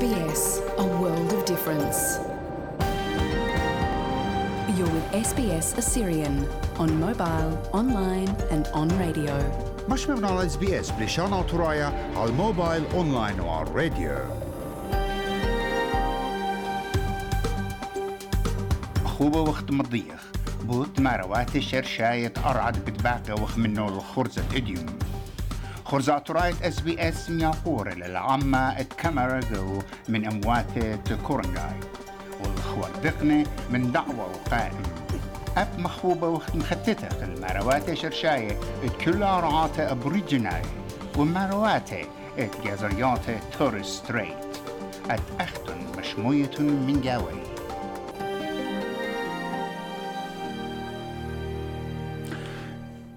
SBS, a world of difference. You're with SBS Assyrian on mobile, online, and on radio. مش من على اس بلشان عطرايا على الموبايل اونلاين وعلى الراديو أخوبة وقت مضيخ بوت ماروات شرشاية أرعد بتباقة وخ منو الخرزة إديوم خرزة عطراية اس بي اس مياقور للعامة اتكاميرغو من أموات كورنغاي. والخوار دقني من دعوة وقائم. أب مخوبة مختتة الماروات شرشاية كلها رعاته أبريجيناي ومارواتي ات جازريات تورس ستريت ات أختن مشموية من جاوي.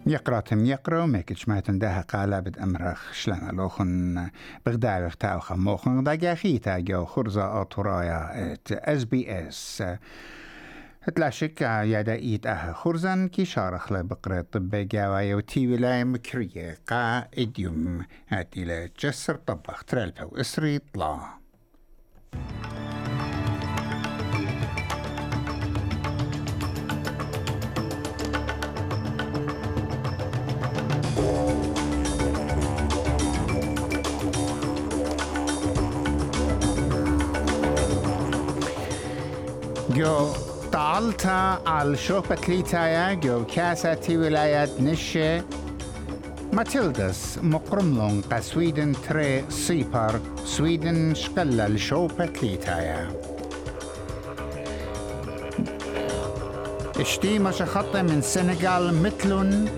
يقراتم يقرأ ميكت شماتن داها قالا بد أمرخ شلنا لوخن بغدا بغتاو خموخن دا جاخيتا جو خرزة أطرايا إت إس بي إس. تلاشك يادا إيت آه خرزان كي شارخ لبقرة طب جاوايا وتي ولاية مكرية قا إديوم. هاتي لجسر طبخ ترالبا واسري طلا. جو طالتا على شوبة ليتايا جو كاسة تي ولاية نشة ماتيلدس مقرملون قا سويدن تري سيبر سويدن شقلة لشوبة ليتايا اشتي مش خطة من سنغال مثلن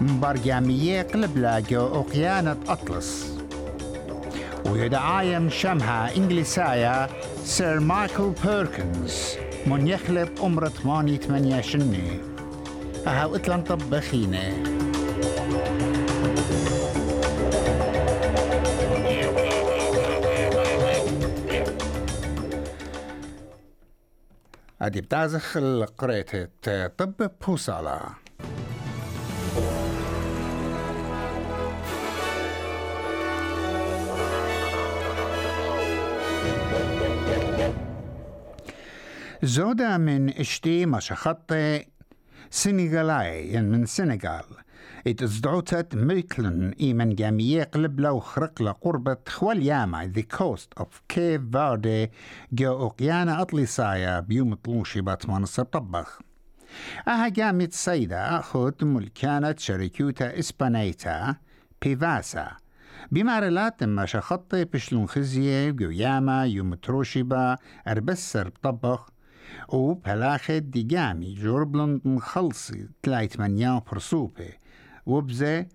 برجامية قلبلا جو أقيانة أطلس. ويدعايم شمها إنجليسايا سير مايكل بيركنز من يخلب عمر 88 سنة أهو إتلان طبخينة أدي بتازخ قريت طب بوصالة. زودا من إشتي مشخطة سنغالاي من سنغال. اتزدعوتت ميكلن إيمن جامية قلب لو خرق لقربة خوالياما the coast of Cape Verde جو اوقيانا أطلسايا بيوم طلوشي باتمان طبخ أها جامت سيدة اخد ملكانة شركوتا إسبانيتا بيفاسا. بمارلات ما شخطي بشلون خزية جوياما يوم تروشيبا اربسر بطبخ و بلاخة ديجامي جوربلن مخلصي تلايت منيا برسوبة وبزة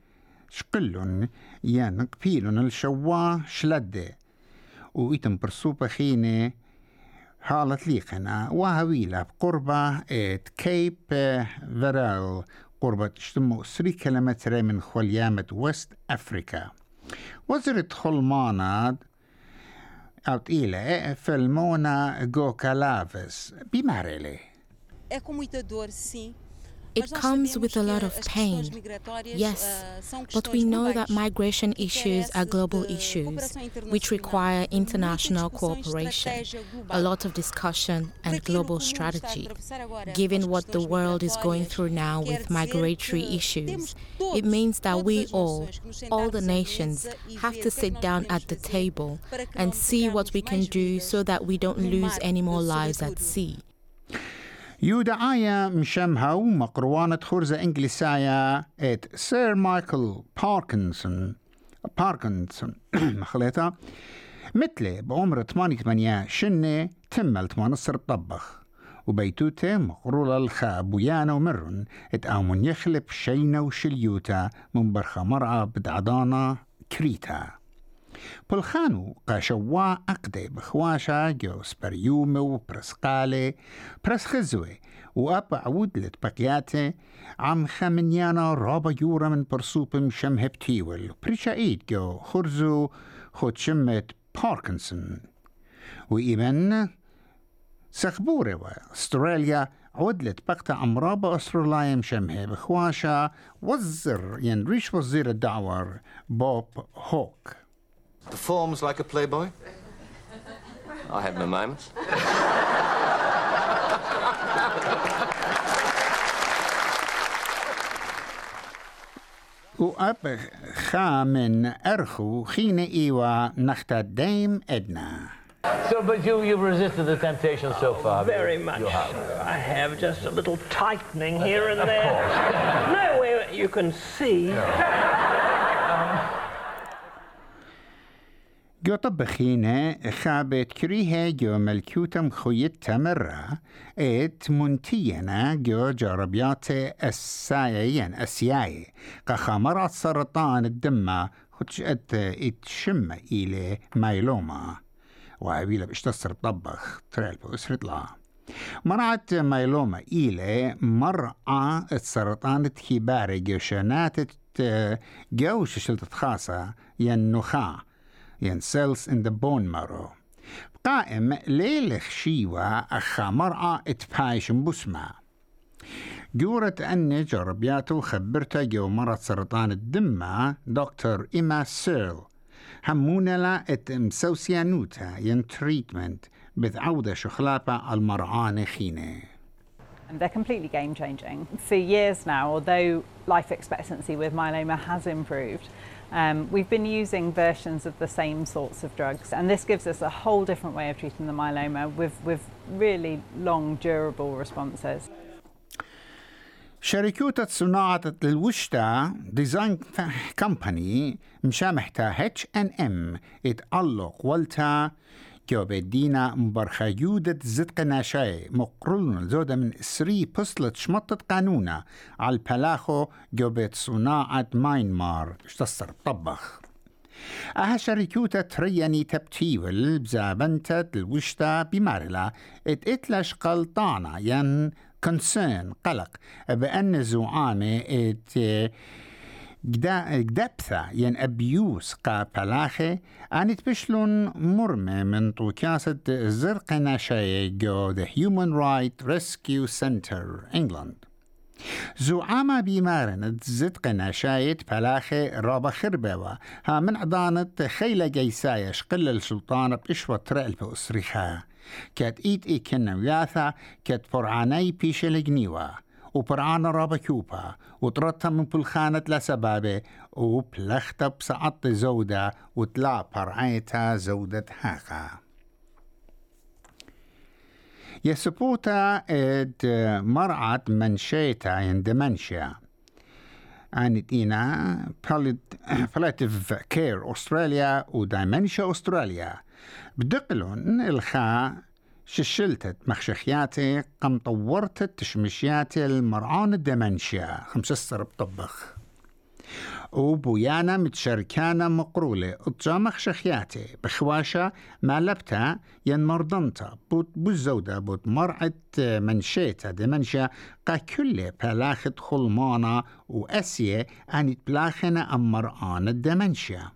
شقلن يانق بيلن الشوا شلدة وإتم برسوبة خينة حالة ليقنا وهويلة بقربة ات كيب فيرال قربة تشتمو سري كيلومتر من خليامة وست أفريكا وزرت خلماناد aut ile Felmona Gocalaves. Bimarele. É com muita dor, sim, It comes with a lot of pain, yes, but we know that migration issues are global issues which require international cooperation, a lot of discussion, and global strategy. Given what the world is going through now with migratory issues, it means that we all, all the nations, have to sit down at the table and see what we can do so that we don't lose any more lives at sea. يودعايا مشمها ومقروانة خرزة إنجليسايا ات سير مايكل باركنسون باركنسون مخليتها مثل بعمر 88 شنة تمل تمنصر الطبخ وبيتوته مقرولة الخاب ويانا ومرن. اتقامون يخلب شينا وشليوتا من برخة مرعى بدعضانا كريتا. بلخانو قاشوا أقدي بخواشا جوس بريومي وبرسقالي برسخزوي وأبا عود لتبقياتي عم خمنيانا رابا يورا من برسوبم شمه بتيول بريشايد جو خرزو خود شمت باركنسون وإيمن سخبوري واستراليا عدلت بقتا عمرابة أستراليا مشمه بخواشا وزر ين ريش وزير الدعوار بوب هوك Performs like a playboy? I have my moments. وأب خامن أرخو خين إيوا نختا ديم إدنا So, but you, you've resisted the temptation so far. Very you- much. You have. I have just a little tightening here and there. No way you can see. جو طبخينة خابت كريها جو ملكوتم خويت تمرة إت منتينا جو جربيات السايين السياي قخامرات سرطان خدش إت اتشم إلى مايلوما. وعبيلة بشتصر طبخ تريل بأسر طلع مرعت مايلوما إلى مرعى السرطان كبار جوشانات جوش شلت خاصة ين ين cells in the bone marrow قائم ليلخ شيوة أخا مرعى إتبايش بسمة جورة أني جربياته خبرته جو مرض سرطان الدم دكتور إما سيرل. همونا لا إت مسوسيانوتا ين تريتمنت بتعودة شخلابة المرعان خينة. And They're completely game changing. For years now, although life expectancy with myeloma has improved, um, we've been using versions of the same sorts of drugs. And this gives us a whole different way of treating the myeloma with, with really long, durable responses. شركة صناعة الوشتا ديزاين كمباني مشامحتا اتش ان ام اتعلق والتا جو بدينا مبرخة يودة زدق ناشاي مقرون زودة من سري بصلة شمطة قانونة. على البلاخو جو بيت صناعة ماينمار اشتصر طبخ. أها شركوتا ترياني تبتيول بزابنتا الوشتا بمارلا ات اتلش قلطانا ين كونسيرن قلق. بأن زعامة ات جدبثة ين أبيوس قا بلاخي أنت بشلون مرمى من طوكاسة زرق ناشاي جو The Human Right Rescue Center England. زعامة بيمارن تزدق نشايت بلاخي رابا خربوا ها من عضانة خيلة جيساية شقل السلطانة بإشوة ترقل بأسريخا كات إيت إي كنا وياثا كات فرعاني بيش الجنيوة وبرعانة رابا كوبا وطرتها من بلخانة لسبابة وبلختا بسعط زودة وطلع برعيتها زودة هاقا يسبوتا إد مرعى منشيتا ين دمنشيا عانت إينا باليتيف كير أستراليا ودايمنشيا أستراليا. بدقلون الخا ششلتت مخشخياتي قم طورتت تشمشياتي المرعون الدمنشيا. خمسة بطبخ. وبويانا متشركانا مقرولة. اتجامخ شخياتي بخواشة ما لبتا ين مرضنتا بوت بوزودة بوت مرعت منشيتا. دمنشا قا كل بلاخت خلمانا وأسية أنت بلاخنا أم مرآن الدمنشا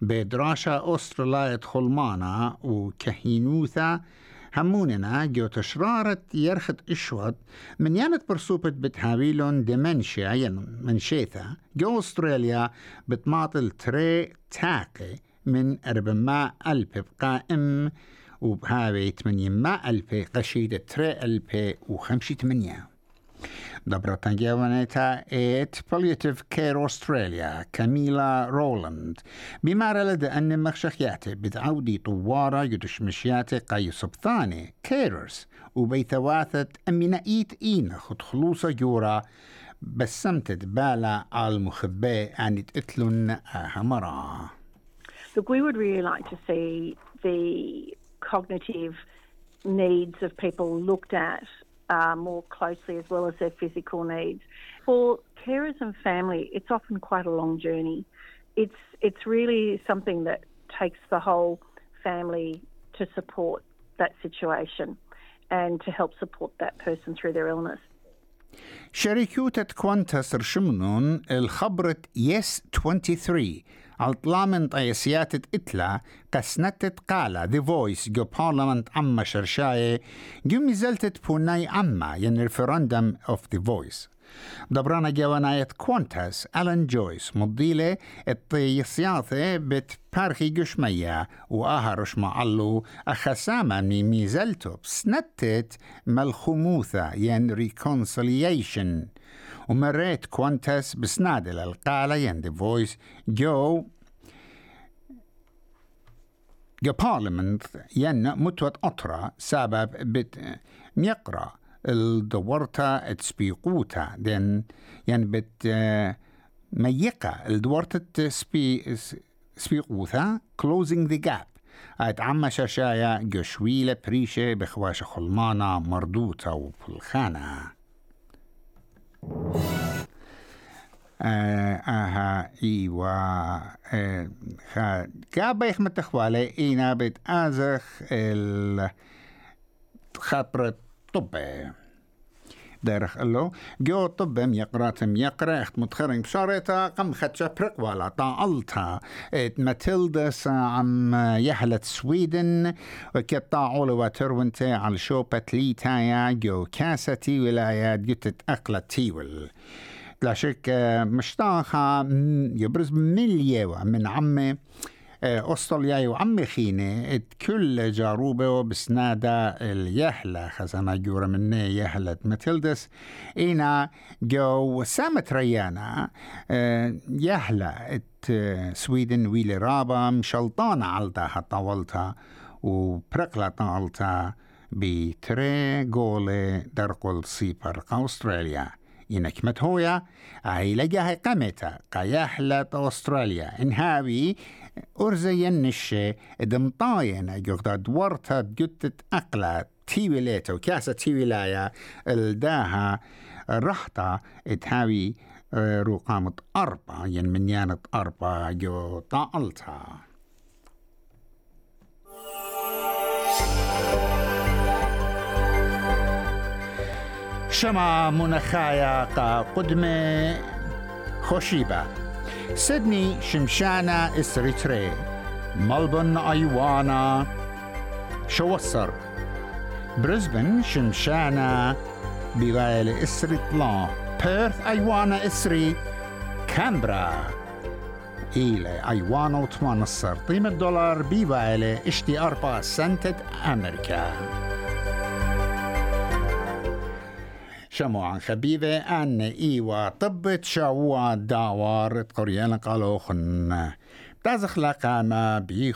بدراشة أسترالية خلمانا وكهينوثا هموننا جو تشرارة يرخت إشوت من يانت برسوبة بتهاويلون دمنشيا ين منشيثا جو أستراليا بتماطل تري تاقي من 400 ألف بقائم وبهاوي 800 ألف قشيدة تري ألف وخمشي تمنية جوانيتا ات باليتيف كير أستراليا كاميلا رولاند بما لدى أن مخشخياتي بتعودي طوارة يدش مشياتي قاي سبثاني كيررز وبيثواثت أمينا إيت إينا خد خلوصة جورا بسمتت بالا على المخبئ أن تقتلن أهمرا Look, we would really like to see the cognitive needs of people looked at uh, more closely as well as their physical needs. For carers and family, it's often quite a long journey. It's, it's really something that takes the whole family to support that situation and to help support that person through their illness. شركة كوانتس رشمنون الخبرة يس 23 من طيسيات إتلا قسنتت قالة ذي فويس جو بارلمنت عما شرشاية جو مزلتت بوناي عما ين ريفرندم اوف ذي فويس دبرانا جواناية كوانتاس ألان جويس مضيلة الطيسياثة بت بارخي قشمية وآهرش معلو مي ميزلتو بسنتت مالخموثة ين ريكونسلييشن كوانتاس بسنادل القالة ين دي فويس. جو جو بارلمنت ين متوت أطرا سبب بت ميقرأ الدورتا تسبيقوتا. دين يعني بت ميقة الدورتا سبي سبيقوتا closing the gap. ات عما شاشايا جشويلة بريشة بخواش خلمانا مردوتا وبالخانة آه خا كابا يخمت تخوالي إينا بت آزخ الخبرة طبي دارخ له جو طب يقرا تم يقرا اخت متخرج بشارتا قم خدشا برق ولا طاعلتا ات ماتيلدا عم يحلت سويدن وكت طاعول وترونتا على شو بتليتايا جو كاستي ولايات جتت اقلت تيول شك مشتاخة يبرز مليوة من عمي أستراليا وعمي خيني كل جاروبة بسنادة اليهلة خزانا جورا مني يهلة ماتيلدس. إينا جو سامت ريانا يهلة إت سويدن ويلي رابا مشلطانة عالتا طولتا وبرقلة طالتا بتري جولي درقل سيبر أستراليا. إنك متهويا عيلة جاهي قمتا قياحلة أستراليا إنهاوي أرزين نشي دمطاين جوغدا دورتا جتت أقلا تيويليتا وكاسة تيويلايا إلداها. رحتا تهاوي رقامة أربعة. ين من يانة أربعة. جو طالتا. شما منخايا قدمة خوشيبة سيدني شمشانا إسريتري ملبون أيوانا شوصر بريسبن شمشانا بغايل إسري طلان بيرث أيوانا إسري كامبرا إلى أيوانا وتمانصر قيمة دولار بيبايلة اشتي أربعة سنتة أمريكا شمو عن خبيبة أن إيوا طبت شاوا داوار قريانا قالوا خن بتازخ لقامة بي